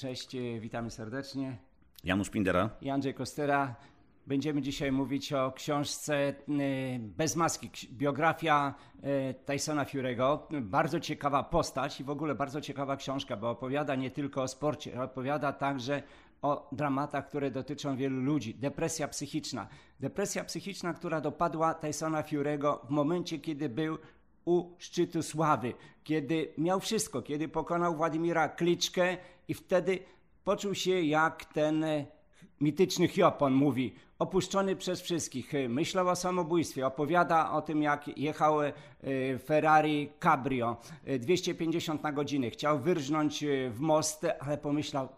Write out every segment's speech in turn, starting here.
Cześć, e, witamy serdecznie. Janusz Pindera. I Andrzej Kostera. Będziemy dzisiaj mówić o książce e, Bez maski, biografia e, Tysona Fury'ego. Bardzo ciekawa postać i w ogóle bardzo ciekawa książka, bo opowiada nie tylko o sporcie, ale opowiada także o dramatach, które dotyczą wielu ludzi. Depresja psychiczna. Depresja psychiczna, która dopadła Tysona Fury'ego w momencie, kiedy był u szczytu sławy, kiedy miał wszystko, kiedy pokonał Władimira Kliczkę i wtedy poczuł się jak ten e, mityczny Hiob, on mówi, opuszczony przez wszystkich, myślał o samobójstwie, opowiada o tym, jak jechał e, Ferrari Cabrio 250 e, na godzinę, chciał wyrżnąć w most, ale pomyślał,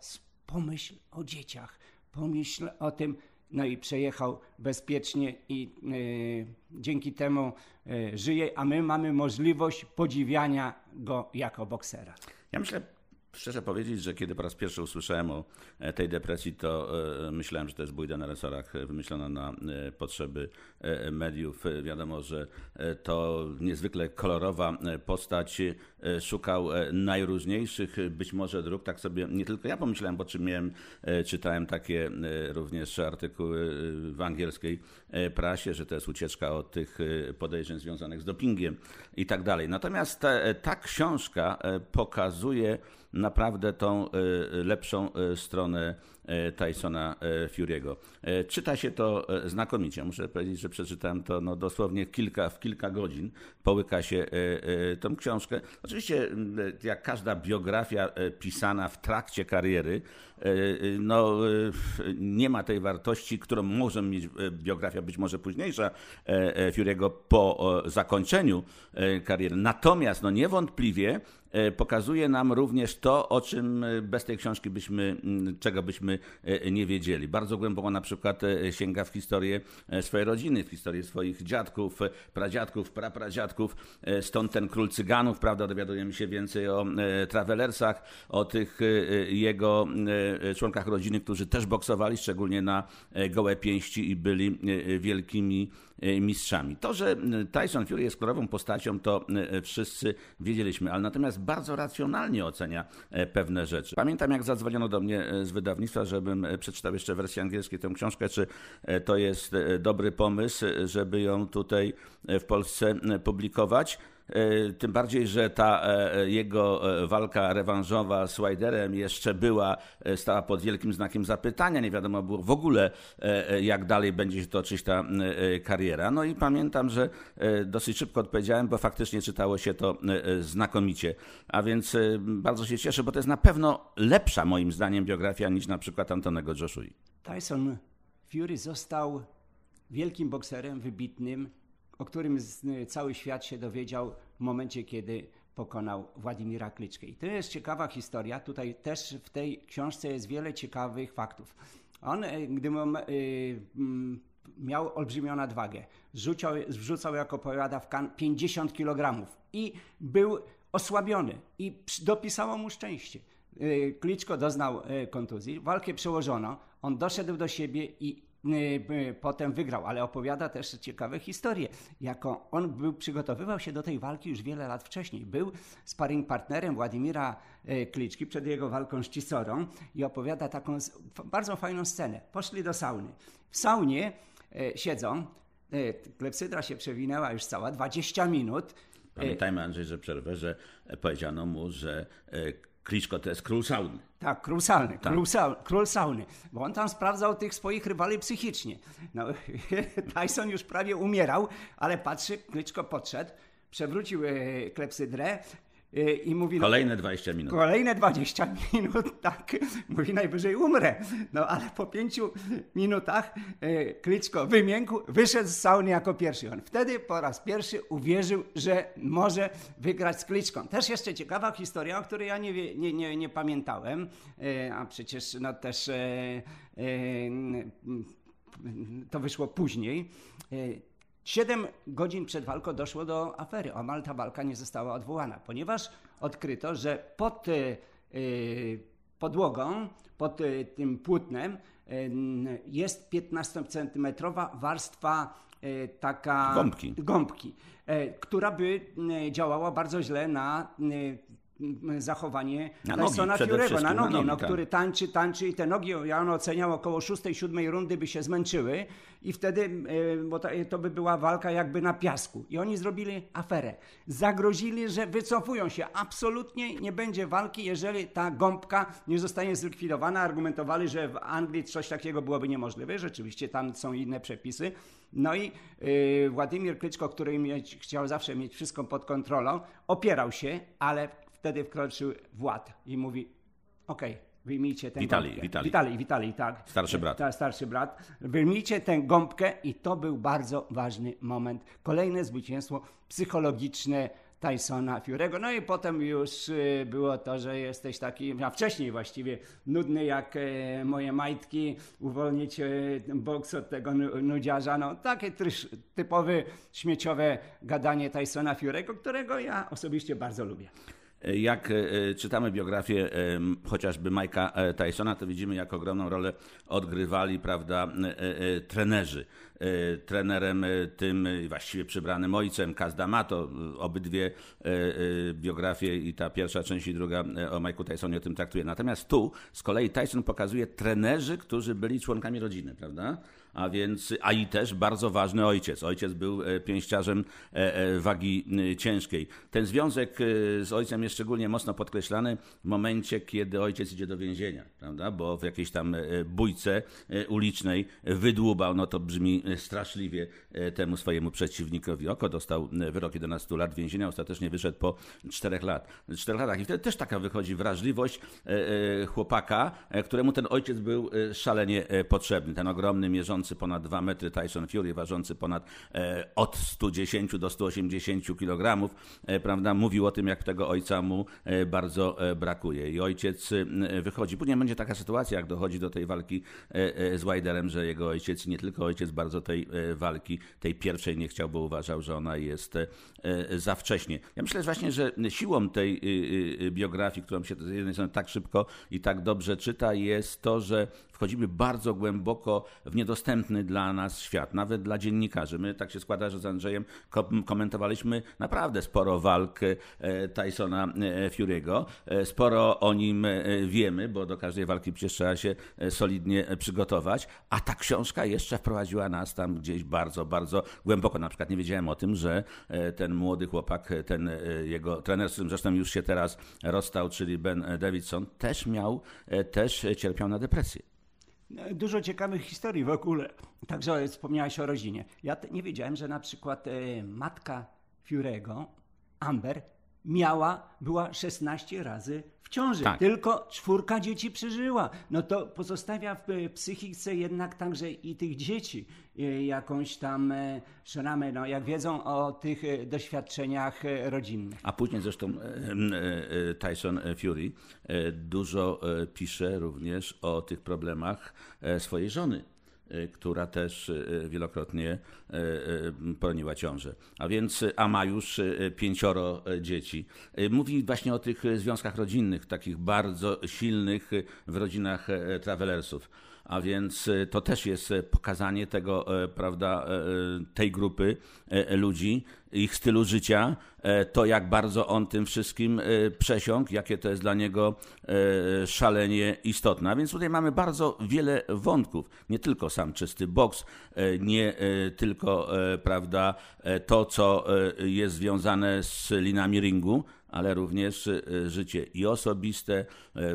pomyśl o dzieciach, pomyśl o tym, no i przejechał bezpiecznie i y, dzięki temu y, żyje, a my mamy możliwość podziwiania go jako boksera. Ja myślę, Szczerze powiedzieć, że kiedy po raz pierwszy usłyszałem o e, tej depresji, to e, myślałem, że to jest bójda na resorach e, wymyślona na potrzeby mediów. Wiadomo, że to niezwykle kolorowa postać. Szukał najróżniejszych być może dróg. Tak sobie nie tylko ja pomyślałem, bo czym miałem, czytałem takie również artykuły w angielskiej prasie, że to jest ucieczka od tych podejrzeń związanych z dopingiem i tak dalej. Natomiast ta, ta książka pokazuje, naprawdę tą e, lepszą e, stronę e, Tysona Fury'ego. Czyta się to znakomicie. Muszę powiedzieć, że przeczytałem to no, dosłownie kilka, w kilka godzin. Połyka się tą książkę. Oczywiście, jak każda biografia pisana w trakcie kariery, no, nie ma tej wartości, którą może mieć biografia być może późniejsza Fury'ego po zakończeniu kariery. Natomiast no, niewątpliwie E, pokazuje nam również to, o czym e, bez tej książki byśmy, czego byśmy e, nie wiedzieli. Bardzo głęboko na przykład sięga w historię swojej rodziny, w historię swoich dziadków, pradziadków, prapradziadków. Stąd ten król cyganów, prawda, dowiadujemy się więcej o travelersach, o tych jego członkach rodziny, którzy też boksowali, szczególnie na gołe pięści i byli wielkimi mistrzami. To, że Tyson Fury jest kolorową postacią, to wszyscy wiedzieliśmy, ale natomiast bardzo racjonalnie ocenia e, pewne rzeczy. Pamiętam, jak zadzwoniono do mnie e, z wydawnictwa, żebym e, przeczytał jeszcze wersję angielską tę książkę, czy to jest dobry pomysł, żeby ją tutaj w Polsce publikować. E, tym bardziej, że ta e, jego e, walka rewanżowa z Widerem jeszcze była, stała pod wielkim znakiem zapytania. Nie wiadomo było w ogóle, jak dalej będzie się toczyć ta kariera. No i pamiętam, że dosyć szybko odpowiedziałem, bo faktycznie czytało się to znakomicie. A więc bardzo się cieszę, bo to jest na pewno lepsza moim zdaniem biografia niż na przykład Antonego Joshua. Tyson Fury został wielkim bokserem, wybitnym, o którym cały świat się dowiedział w momencie, kiedy pokonał Władimira Kliczkę. I to jest ciekawa historia. Tutaj też w tej książce jest wiele ciekawych faktów. On, e, gdy miał olbrzymią nadwagę, zrzucał, zrzucał jako powiada w kan 50 kg i był osłabiony i dopisało mu szczęście. Kliczko doznał kontuzji, walkę przełożono, on doszedł do siebie i Y, y, potem wygrał, ale opowiada też ciekawe historie. Jako on był, przygotowywał się do tej walki już wiele lat wcześniej. Był sparring partnerem Władimira y, Kliczki przed jego walką z Cisorą i opowiada taką bardzo fajną scenę. Poszli do sauny. W saunie siedzą, klepsydra się przewinęła już cała 20 minut. Pamiętajmy Andrzej, że przerwę, że powiedziano mu, że Kliczko to jest król sauny. Tak, król sauny, tak. Król, król sauny, bo on tam sprawdzał tych swoich rywali psychicznie. No, Tyson już prawie umierał, ale patrzy, Kliczko podszedł, przewrócił e, klepsydrę, i mówi... No, kolejne 20 minut. Kolejne 20 minut, tak. Mówi, najwyżej umrę. No ale po pięciu minutach y, Kliczko wymiękł, wyszedł z sauny jako pierwszy. On wtedy po raz pierwszy uwierzył, że może wygrać z Kliczką. Też jeszcze ciekawa historia, o której ja nie, nie, nie, nie pamiętałem, y, a przecież no też to wyszło później. Siedem godzin przed walką doszło do afery. Omal ta walka nie została odwołana, ponieważ odkryto, że pod y, podłogą, pod y, tym płótnem y, jest 15-centymetrowa warstwa taka gąbki, gąbki która by działała bardzo źle na zachowanie na nogi, Tysona Fury'ego, na nogi, na nogi no, tak. który tańczy, tańczy i te nogi, ja on oceniał około 6-7 rundy by się zmęczyły i wtedy, bo to by była walka jakby na piasku. I oni zrobili aferę. Zagrozili, że wycofują się. Absolutnie nie będzie walki, jeżeli ta gąbka nie zostanie zlikwidowana. Argumentowali, że w Anglii coś takiego byłoby niemożliwe. Rzeczywiście tam są inne przepisy. No i yy, Władimir Klyczko, który mieć, chciał zawsze mieć wszystko pod kontrolą, opierał się, ale wtedy wkroczył Wład i mówi: Okej, okay, wyjmijcie tę Witali, gąbkę. Witali. Witali, Witali, tak. Starszy brat. Ta, starszy brat. Wyjmijcie tę gąbkę i to był bardzo ważny moment. Kolejne zwycięstwo psychologiczne Tysona Fury'ego. No i potem już y, było to, że jesteś taki, a wcześniej właściwie nudny jak e, moje majtki, uwolnić e, boks od tego nudziarza. No takie typowe śmieciowe gadanie Tysona Fury'ego, którego ja osobiście bardzo lubię. Jak e, czytamy biografię chociażby Mike'a Tysona, to widzimy, jak ogromną rolę odgrywali prawda, trenerzy. Trenerem tym właściwie przybranym ojcem, Kaz D'Amato, obydwie biografie i ta pierwsza część i druga o Mike'u Tysonie o tym traktuje. Natomiast tu z kolei Tyson pokazuje trenerzy, którzy byli członkami rodziny, prawda? A więc, a i też bardzo ważny ojciec. Ojciec był pięściarzem wagi ciężkiej. Ten związek z ojcem jest szczególnie mocno podkreślany w momencie, kiedy ojciec idzie do więzienia, prawda? Bo w jakiejś tam bójce ulicznej wydłubał, no to brzmi straszliwie temu swojemu przeciwnikowi oko. Dostał wyrok 11 lat więzienia, ostatecznie wyszedł po 4 lat, 4 latach. I wtedy też taka wychodzi wrażliwość chłopaka, któremu ten ojciec był szalenie potrzebny. Ten ogromny, mierzący ponad 2 metry Tyson Fury, ważący ponad e, od 110 do 180 kg, e, prawda, mówił o tym, jak tego ojca mu e, bardzo brakuje. I ojciec wychodzi. Później będzie taka sytuacja, jak dochodzi do tej walki z Widerem, że jego ojciec, nie tylko ojciec, bardzo tej walki, tej pierwszej nie chciał, bo uważał, że ona jest za wcześnie. Ja myślę że właśnie, że siłą tej biografii, którą się z jednej strony tak szybko i tak dobrze czyta, jest to, że wchodzimy bardzo głęboko w niedostępny dla nas świat, nawet dla dziennikarzy. My tak się składa, że z Andrzejem komentowaliśmy naprawdę sporo walk e, Tysona e, Fury'ego. E, sporo o nim wiemy, bo do każdej walki przecież trzeba się solidnie przygotować, a ta książka jeszcze wprowadziła nas tam gdzieś bardzo, bardzo głęboko. Na przykład nie wiedziałem o tym, że ten młody chłopak, ten jego trener, z którym zresztą już się teraz rozstał, czyli Ben Davidson, też miał, też cierpiał na depresję dużo ciekawych historii w ogóle. Także wspomniałeś o rodzinie. Ja nie wiedziałem, że na przykład e, matka Fiurego, Amber, miała, była 16 razy w ciąży. Tak. Tylko czwórka dzieci przeżyła. No to pozostawia w psychice jednak także i tych dzieci e, jakąś tam e, szramę, no jak wiedzą o tych e, doświadczeniach rodzinnych. A później zresztą Tyson Fury dużo pisze również o tych problemach swojej żony która też y, wielokrotnie y, poroniła ciążę. A więc, a ma już pięcioro dzieci. Mówi właśnie o tych związkach rodzinnych, takich bardzo silnych w rodzinach travelersów. A więc to też jest pokazanie tego, prawda, tej grupy ludzi, ich stylu życia, e, to jak bardzo on tym wszystkim e, przesiąkł, jakie to jest dla niego e, szalenie istotne. A więc tutaj mamy bardzo wiele wątków, nie tylko sam czysty boks, nie tylko prawda, to, co jest związane z linami ringu, ale również życie i osobiste.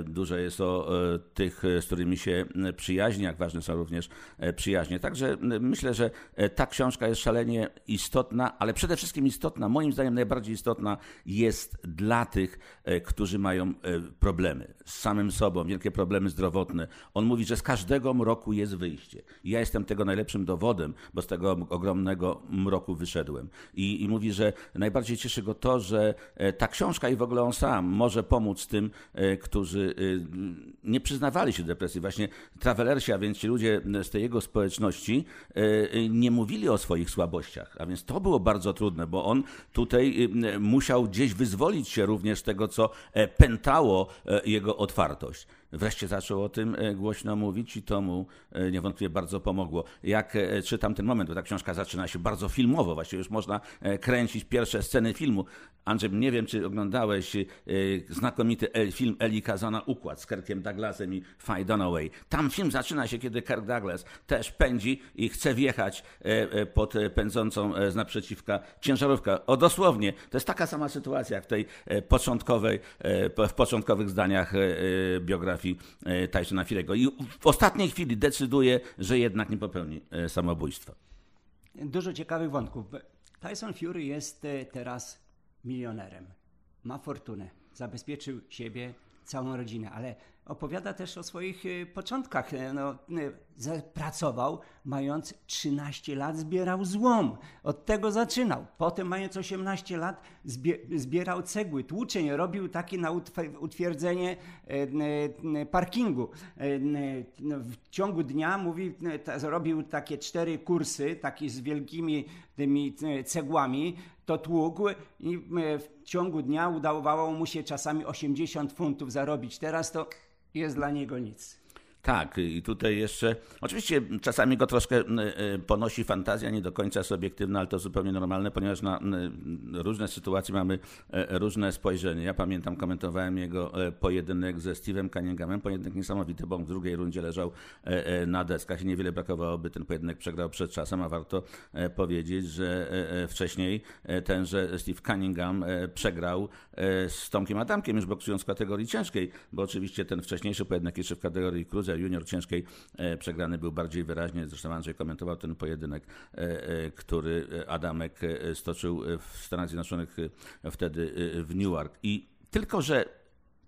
Dużo jest o tych, z którymi się przyjaźni, jak ważne są również przyjaźnie. Także myślę, że ta książka jest szalenie istotna, ale przede wszystkim istotna, moim zdaniem najbardziej istotna jest dla tych, e, którzy mają e, problemy z samym sobą, wielkie problemy zdrowotne. On mówi, że z każdego mroku jest wyjście. ja jestem tego najlepszym dowodem, bo z tego ogromnego mroku wyszedłem. I, I mówi, że najbardziej cieszy go to, że e, ta książka i w ogóle on sam może pomóc tym, którzy nie przyznawali się do depresji. Właśnie travelersi, a więc ci ludzie z tej jego społeczności nie mówili o swoich słabościach. A więc to było bardzo trudne bo on tutaj musiał gdzieś wyzwolić się również z tego, co e, pętało e, jego otwartość. wreszcie zaczął o tym głośno mówić i to mu niewątpliwie bardzo pomogło. Jak czytam ten moment, bo ta książka zaczyna się bardzo filmowo, właściwie już można kręcić pierwsze sceny filmu. Andrzej, nie wiem, czy oglądałeś znakomity film Eli Kazana Układ z Kirkiem Douglasem i Faye Dunaway. Tam film zaczyna się, kiedy Kirk Douglas też pędzi i chce wjechać pod pędzącą z naprzeciwka ciężarówkę. O dosłownie, to jest taka sama sytuacja jak w tej początkowej, w początkowych zdaniach biografii Tysona Firego. I w ostatniej chwili decyduje, że jednak nie popełni samobójstwa. Dużo ciekawych wątków. Tyson Fury jest teraz milionerem. Ma fortunę. Zabezpieczył siebie, całą rodzinę, ale opowiada też o swoich y, początkach. E, no, y, pracował, mając 13 lat, zbierał złom. Od tego zaczynał. Potem, mając 18 lat, zbierał cegły, tłuczeń, robił takie na utwierdzenie e, parkingu. E, no, w ciągu dnia, mówi, robił takie cztery kursy, takie z wielkimi tymi cegłami, to tłukł i w ciągu dnia udawało mu się czasami 80 funtów zarobić. Teraz to jest dla niego nic. Tak, i tutaj jeszcze, oczywiście czasami go troszkę y, ponosi fantazja, nie do końca subiektywna, ale to zupełnie normalne, ponieważ na różne sytuacje mamy e, różne spojrzenie. Ja pamiętam, komentowałem jego e, pojedynek ze Steve'em Cunninghamem, pojedynek niesamowity, bo on w drugiej rundzie leżał e, na deskach i niewiele brakowało, by ten pojedynek przegrał przed czasem, a warto powiedzieć, że wcześniej tenże Steve Cunningham przegrał z Tomkiem Adamkiem, już boksując w kategorii ciężkiej, bo oczywiście ten wcześniejszy pojedynek jeszcze w kategorii cruiser junior ciężkiej e, przegrany był bardziej wyraźnie. Zresztą Andrzej komentował ten pojedynek, e, e, który Adamek stoczył w Stanach Zjednoczonych wtedy w Newark. I tylko, że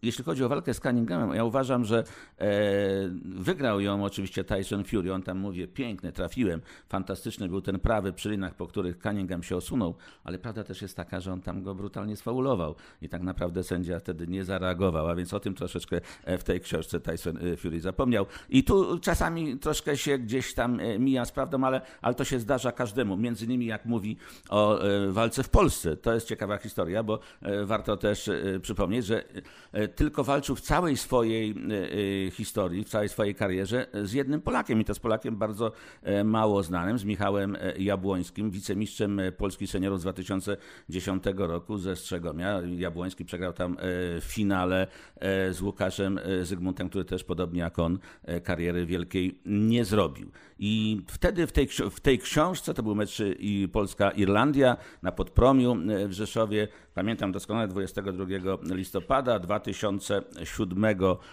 jeśli chodzi o walkę z Cunninghamem, ja uważam, że e, wygrał ją oczywiście Tyson Fury. On tam mówi, piękny, trafiłem, fantastyczny był ten prawy przy linach, po których Cunningham się osunął, ale prawda też jest taka, że on tam go brutalnie sfaulował i tak naprawdę sędzia wtedy nie zareagował, a więc o tym troszeczkę e, w tej książce Tyson e, Fury zapomniał. I tu czasami troszkę się gdzieś tam mija z prawdą, ale, ale to się zdarza każdemu. Między innymi jak mówi o walce w Polsce. To jest ciekawa historia, bo warto też przypomnieć, że tylko walczył w całej swojej e, e, historii, w całej swojej karierze z jednym Polakiem i to z Polakiem bardzo e, mało znanym, z Michałem Jabłońskim, wicemistrzem Polski Seniorów z 2010 roku ze Strzegomia. Jabłoński przegrał tam w finale z Łukaszem Zygmuntem, który też podobnie jak on kariery wielkiej nie zrobił. I wtedy w tej, w tej książce, to był mecz i Polska-Irlandia na Podpromiu w Rzeszowie, pamiętam doskonale 22 listopada 2007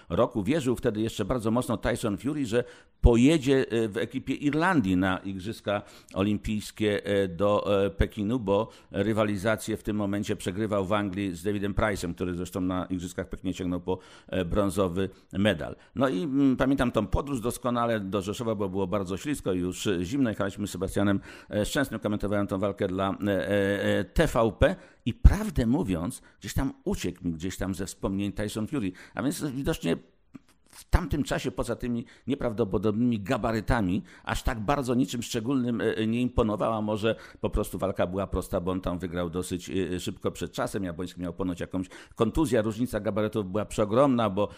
roku. Wierzył wtedy jeszcze bardzo mocno Tyson Fury, że pojedzie e, w ekipie Irlandii na Igrzyska Olimpijskie e, do e, Pekinu, bo rywalizację w tym momencie przegrywał w Anglii z Davidem Price'em, który zresztą na Igrzyskach w Pekinie ciągnął po brązowy medal. No i mm, pamiętam tą podróż doskonale do Rzeszowa, bo było bardzo ślisko już zimno. Jechaliśmy z Sebastianem Szczęsnym, komentowałem tę walkę dla TVP i prawdę mówiąc, gdzieś tam uciekł mi gdzieś tam ze wspomnień Tyson Fury. A więc widocznie w tamtym czasie, poza tymi nieprawdopodobnymi gabarytami, aż tak bardzo niczym szczególnym e, e, nie imponowała. Może po prostu walka była prosta, bo on tam wygrał dosyć e, szybko przed czasem. Jabłoński miał ponoć jakąś kontuzję. Różnica gabarytów była przeogromna, bo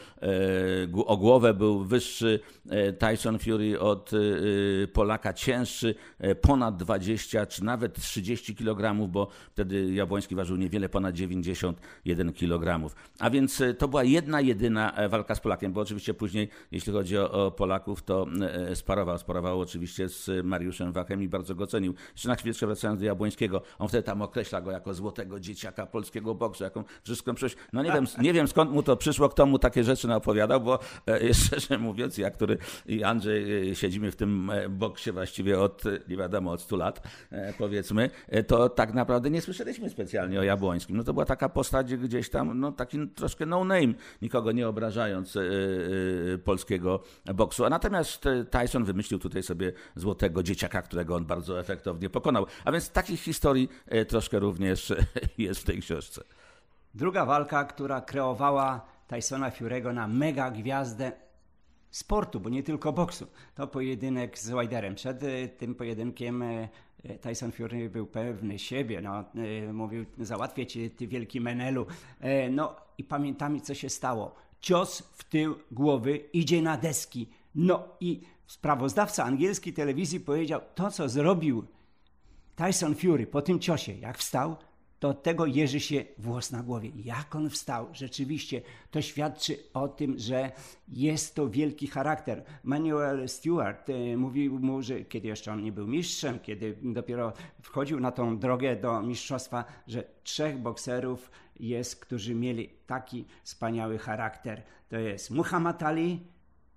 o głowę był wyższy Tyson Fury od Polaka, cięższy ponad 20 czy nawet 30 kg, bo wtedy Jabłoński ważył niewiele ponad 91 kg. A więc to była jedna, jedyna walka z Polakiem, bo oczywiście później, jeśli chodzi o, o Polaków, to e, sparował. Sparował oczywiście z Mariuszem Wachem i bardzo go cenił. Jeszcze na chwilę wracając do Jabłońskiego, on wtedy tam określa go jako złotego dzieciaka polskiego boksu, jaką wszystko przyszłość. No nie wiem, nie wiem skąd mu to przyszło, kto mu takie rzeczy naopowiadał, bo e, szczerze mówiąc, ja, który i Andrzej e, siedzimy w tym boksie właściwie od, nie wiadomo, od 100 lat, powiedzmy, to tak naprawdę nie słyszeliśmy specjalnie o Jabłońskim. No to była taka postać gdzieś tam, no taki troszkę no name, nikogo nie obrażając polskiego boksu. A natomiast Tyson wymyślił tutaj sobie złotego dzieciaka, którego on bardzo efektownie pokonał. A więc takich historii y, troszkę również jest w tej książce. Druga walka, która kreowała Tysona Fury'ego na mega gwiazdę sportu, bo nie tylko boksu. To pojedynek z Wilderem. Przed y, tym pojedynkiem Tyson Fury był pewny siebie. No, mówił, załatwię cię, ty wielki Menelu. No i pamiętamy, co się stało cios w tył głowy, idzie na deski. No i sprawozdawca angielskiej telewizji powiedział, to co zrobił Tyson Fury po tym ciosie, jak wstał, to tego jeży się włos na głowie. Jak on wstał? Rzeczywiście to świadczy o tym, że jest to wielki charakter. Manuel Stewart e, mówił mu, że kiedy jeszcze on nie był mistrzem, kiedy dopiero wchodził na tą drogę do mistrzostwa, że trzech bokserów jest, którzy mieli taki wspaniały charakter. To jest Muhammad Ali,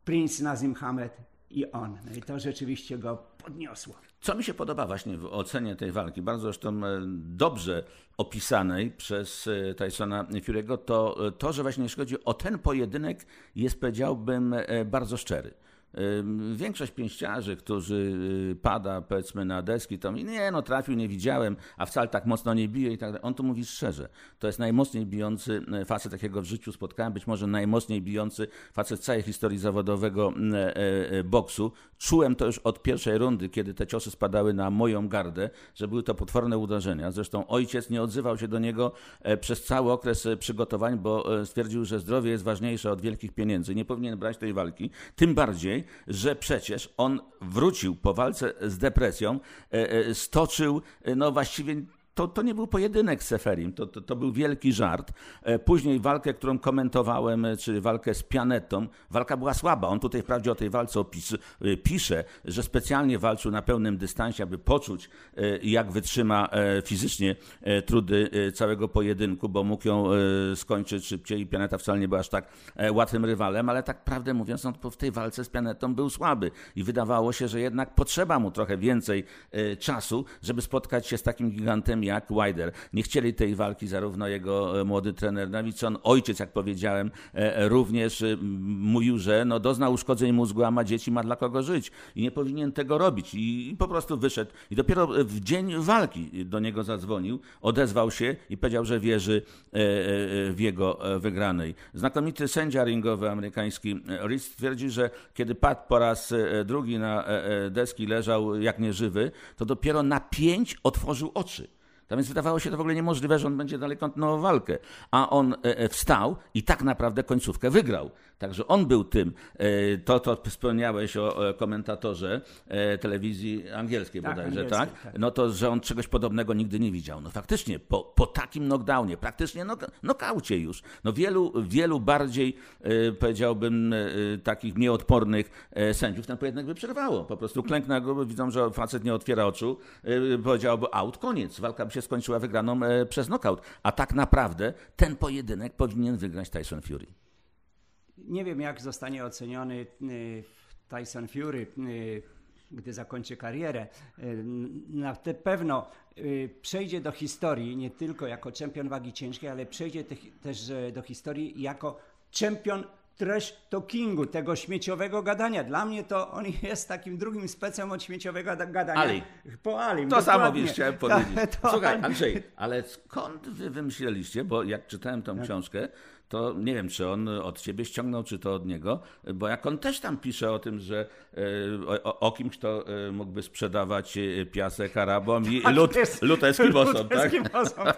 Prince Nazim Hamed i on. No i to rzeczywiście go podniosło. Co mi się podoba właśnie w ocenie tej walki, bardzo zresztą e, dobrze opisanej przez e, Tysona Fury'ego, to e, to, że właśnie jeśli chodzi o ten pojedynek, jest powiedziałbym bardzo szczery. Większość pięściarzy, którzy y, pada powiedzmy na deski, to mi nie, no trafił, nie widziałem, a wcale tak mocno nie bije i tak dalej. On to mówi szczerze. To jest najmocniej bijący y, facet, takiego w życiu spotkałem, być może najmocniej bijący facet całej historii zawodowego y, boksu. Czułem to już od pierwszej rundy, kiedy te ciosy spadały na moją gardę, że były to potworne uderzenia. Zresztą ojciec nie odzywał się do niego e, przez cały okres e, przygotowań, bo e, stwierdził, że zdrowie jest ważniejsze od wielkich pieniędzy. Nie powinien brać tej walki. Tym bardziej, że przecież on wrócił po walce z depresją, stoczył no właściwie to, to nie był pojedynek z Seferim, to, to, to, był wielki żart. E, później walkę, którą komentowałem, e, czyli walkę z Pianetą, walka była słaba. On tutaj wprawdzie o tej walce opis, e, pisze, że specjalnie walczył na pełnym dystansie, aby poczuć, jak wytrzyma fizycznie trudy całego pojedynku, bo mógł ją skończyć szybciej i Pianeta wcale nie był aż tak łatwym rywalem, ale tak prawdę mówiąc, on w tej walce z Pianetą był słaby i wydawało się, że jednak potrzeba mu trochę więcej czasu, żeby spotkać się z takim gigantem jak Wider. Nie chcieli tej walki zarówno jego e, młody trener Nawicon, ojciec, jak powiedziałem, e, e, również mówił, że no, doznał uszkodzeń mózgu, a ma dzieci, ma dla kogo żyć i nie powinien tego robić. I po prostu wyszedł. I dopiero w dzień walki do niego zadzwonił, odezwał się i powiedział, że wierzy w jego wygranej. Znakomity sędzia ringowy amerykański Reed twierdzi, że kiedy padł po raz drugi na deski, leżał jak nieżywy, to dopiero na pięć otworzył oczy. To więc wydawało się to w ogóle niemożliwe, że on będzie dalej kontynuował walkę. A on e, e, wstał i tak naprawdę końcówkę wygrał. Także on był tym, e, to, to wspomniałeś o komentatorze telewizji angielskiej tak, bodajże, tak? tak? No to, że on czegoś podobnego nigdy nie widział. No faktycznie, po, po takim knockdownie, praktycznie nok nokaucie już, no wielu, wielu bardziej, powiedziałbym, takich nieodpornych sędziów ten pojedynek by przerwało. Po prostu klęknę, widzą, że facet nie otwiera oczu, powiedziałby out, koniec, walka by się skończyła wygraną e, przez knockout. A tak naprawdę ten pojedynek powinien wygrać Tyson Fury. Nie wiem, jak zostanie oceniony e, Tyson Fury, e, gdy zakończy karierę. Na pewno przejdzie do historii nie tylko jako czempion wagi ciężkiej, ale przejdzie też do historii jako czempion trash talkingu, tego śmieciowego gadania. Dla mnie to on jest takim drugim specem od śmieciowego gadania. Ali. Po Ali. To dokładnie. samo wiesz, chciałem powiedzieć. To, to Słuchaj, Andrzej, ale skąd wy wymyśleliście, bo jak czytałem tą tak. książkę, to nie wiem, czy on od ciebie ściągnął, czy to od niego, bo jak on też tam pisze o tym, że e, o, o kimś, kto e, mógłby sprzedawać e, piasek Arabom i tak, lód, lód Eskimosom, tak?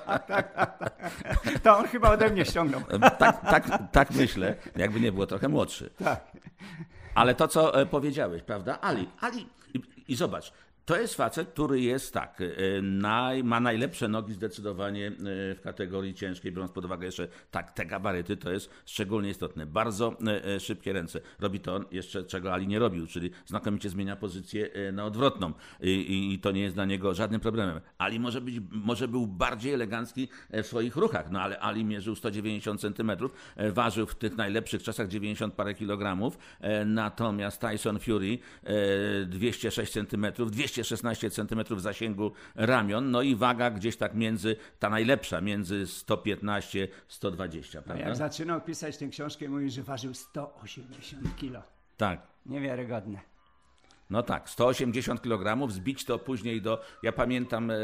tak, tak, tak? To on chyba ode mnie ściągnął. Tak, tak, tak myślę, jakby nie było trochę młodszy. Tak. Ale to, co powiedziałeś, prawda? Ali, Ali i zobacz, to jest facet, który jest tak, e, naj, ma najlepsze nogi zdecydowanie e, w kategorii ciężkiej, biorąc pod uwagę jeszcze tak, te gabaryty, to jest szczególnie istotne. Bardzo e, szybkie ręce. Robi to jeszcze, czego Ali nie robił, czyli znakomicie zmienia pozycję na odwrotną i, i to nie jest dla niego żadnym problemem. Ali może, być, może był bardziej elegancki w swoich ruchach, no ale Ali mierzył 190 centymetrów, ważył w tych najlepszych czasach 90 parę kilogramów, natomiast Tyson Fury 206 centymetrów, 200 216 cm zasięgu ramion, no i waga gdzieś tak między, ta najlepsza, między 115 120, prawda? jak zaczynał pisać tę książkę, mówił, że ważył 180 kg. Tak. Niewiarygodne. No tak, 180 kg, zbić to później do. Ja pamiętam e,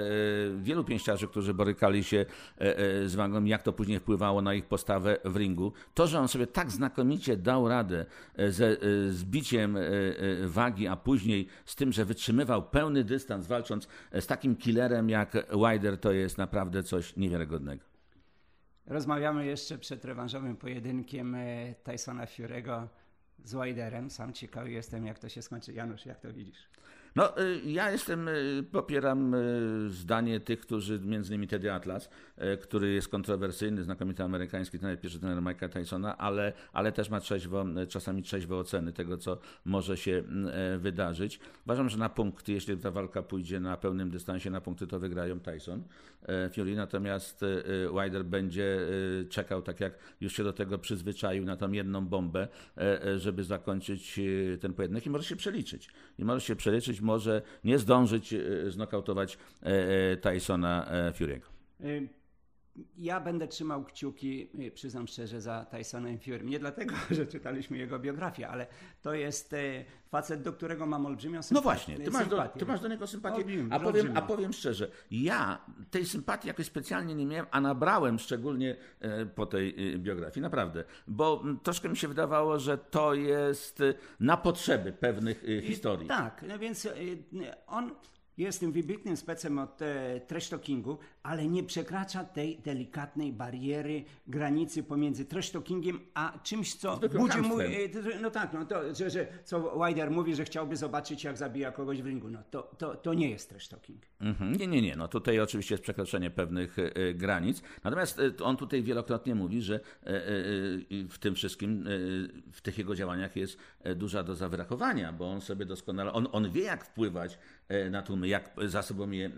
wielu pięściarzy, którzy borykali się e, e, z wagą, jak to później wpływało na ich postawę w ringu. To, że on sobie tak znakomicie dał radę e, ze e, zbiciem e, wagi, a później z tym, że wytrzymywał pełny dystans, walcząc z takim killerem jak Wider, to jest naprawdę coś niewiarygodnego. Rozmawiamy jeszcze przed rewanżowym pojedynkiem e, Tysona Fury'ego z Widerem. Sam ciekawy jestem, jak to się skończy. Janusz, jak to widzisz? No, y, ja jestem, y, popieram y, zdanie tych, którzy, między innymi Teddy Atlas, który jest kontrowersyjny, znakomity amerykański trener, pierwszy trener Mike'a Tysona, ale, ale też ma trzeźwo, czasami trzeźwe oceny tego, co może się wydarzyć. Uważam, że na punkty, jeśli ta walka pójdzie na pełnym dystansie, na punkty to wygrają Tyson, Fury, natomiast Wilder będzie czekał, tak jak już się do tego przyzwyczaił, na tą jedną bombę, żeby zakończyć ten pojedynek i może się przeliczyć. I może się przeliczyć, może nie zdążyć e, znokautować e, e, Tysona Fury'ego. Ja będę trzymał kciuki, przyznam szczerze, za Tysonem Fury. Nie dlatego, że czytaliśmy jego biografię, ale to jest facet, do którego mam olbrzymią sympatię. No właśnie, ty masz, do, ty masz do niego sympatię. a, powiem, a powiem szczerze, ja tej sympatii jakoś specjalnie nie miałem, a nabrałem szczególnie po tej biografii, naprawdę. Bo troszkę mi się wydawało, że to jest na potrzeby pewnych historii. Tak, no więc on Jestem wybitnym specem od e, trash talkingu, ale nie przekracza tej delikatnej bariery, granicy pomiędzy trash talkingiem a czymś, co budzi mój... E, no tak, no to, że, że co Wider mówi, że chciałby zobaczyć, jak zabija kogoś w ringu. No to, to, to nie jest trash talking. Mhm. Nie, nie, nie. No tutaj oczywiście jest przekroczenie pewnych e, granic. Natomiast e, on tutaj wielokrotnie mówi, że e, e, w tym wszystkim, w tych jego działaniach jest duża doza wyrachowania, bo on sobie doskonale, on, on wie jak wpływać na tłumy, jak za sobą je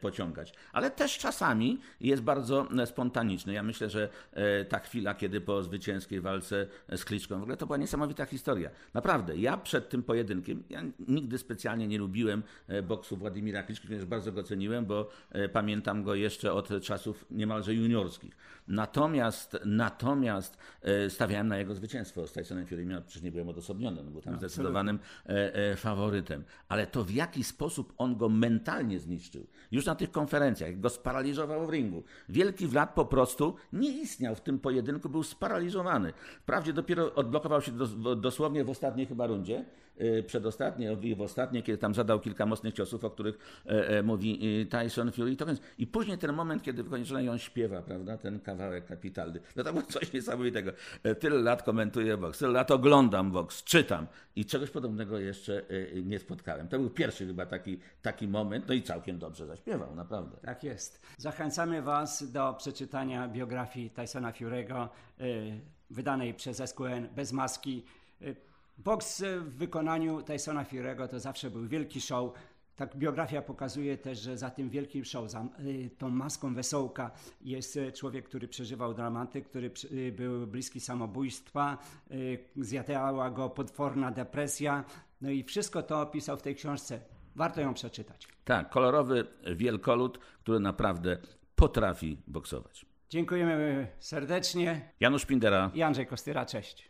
pociągać. Ale też czasami jest bardzo spontaniczny. Ja myślę, że ta chwila, kiedy po zwycięskiej walce z Kliczką, w ogóle to była niesamowita historia. Naprawdę, ja przed tym pojedynkiem, ja nigdy specjalnie nie lubiłem boksu Władimira Kliczki, ponieważ bardzo go ceniłem, bo pamiętam go jeszcze od czasów niemalże juniorskich. Natomiast, natomiast stawiałem na jego zwycięstwo z Tysonem Fury, przecież nie byłem odosobniony, no, był tam no, zdecydowanym faworytem. Ale to w jaki sposób on go mentalnie zniszczył, już na tych konferencjach, go sparaliżował w ringu. Wielki Vlad po prostu nie istniał w tym pojedynku, był sparaliżowany. Wprawdzie dopiero odblokował się dosłownie w ostatniej chyba rundzie, przedostatniej i w ostatniej, kiedy tam zadał kilka mocnych ciosów, o których mówi Tyson Fury. To więc, I później ten moment, kiedy wykończony on śpiewa, prawda, ten kawałek kapitalny. No to było coś niesamowitego. Tyle lat komentuję boks, tyle lat oglądam boks, czytam i czegoś podobnego jeszcze nie spotkałem. To był pierwszy chyba taki, taki moment, no i całkiem dobrze zaśpiewał, naprawdę. Tak jest. Zachęcamy Was do przeczytania biografii Tysona Fury'ego, wydanej przez SQN bez maski. Boks w wykonaniu Tysona Fury'ego to zawsze był wielki show. Tak biografia pokazuje też, że za tym wielkim show, za y, tą maską wesołka jest y, człowiek, który przeżywał dramaty, który y, był bliski samobójstwa, zjadała go potworna depresja. No i wszystko to opisał w tej książce. Warto ją przeczytać. Tak, kolorowy wielkolud, który naprawdę potrafi boksować. Dziękujemy serdecznie. Janusz Pindera i Andrzej Kostyra, cześć.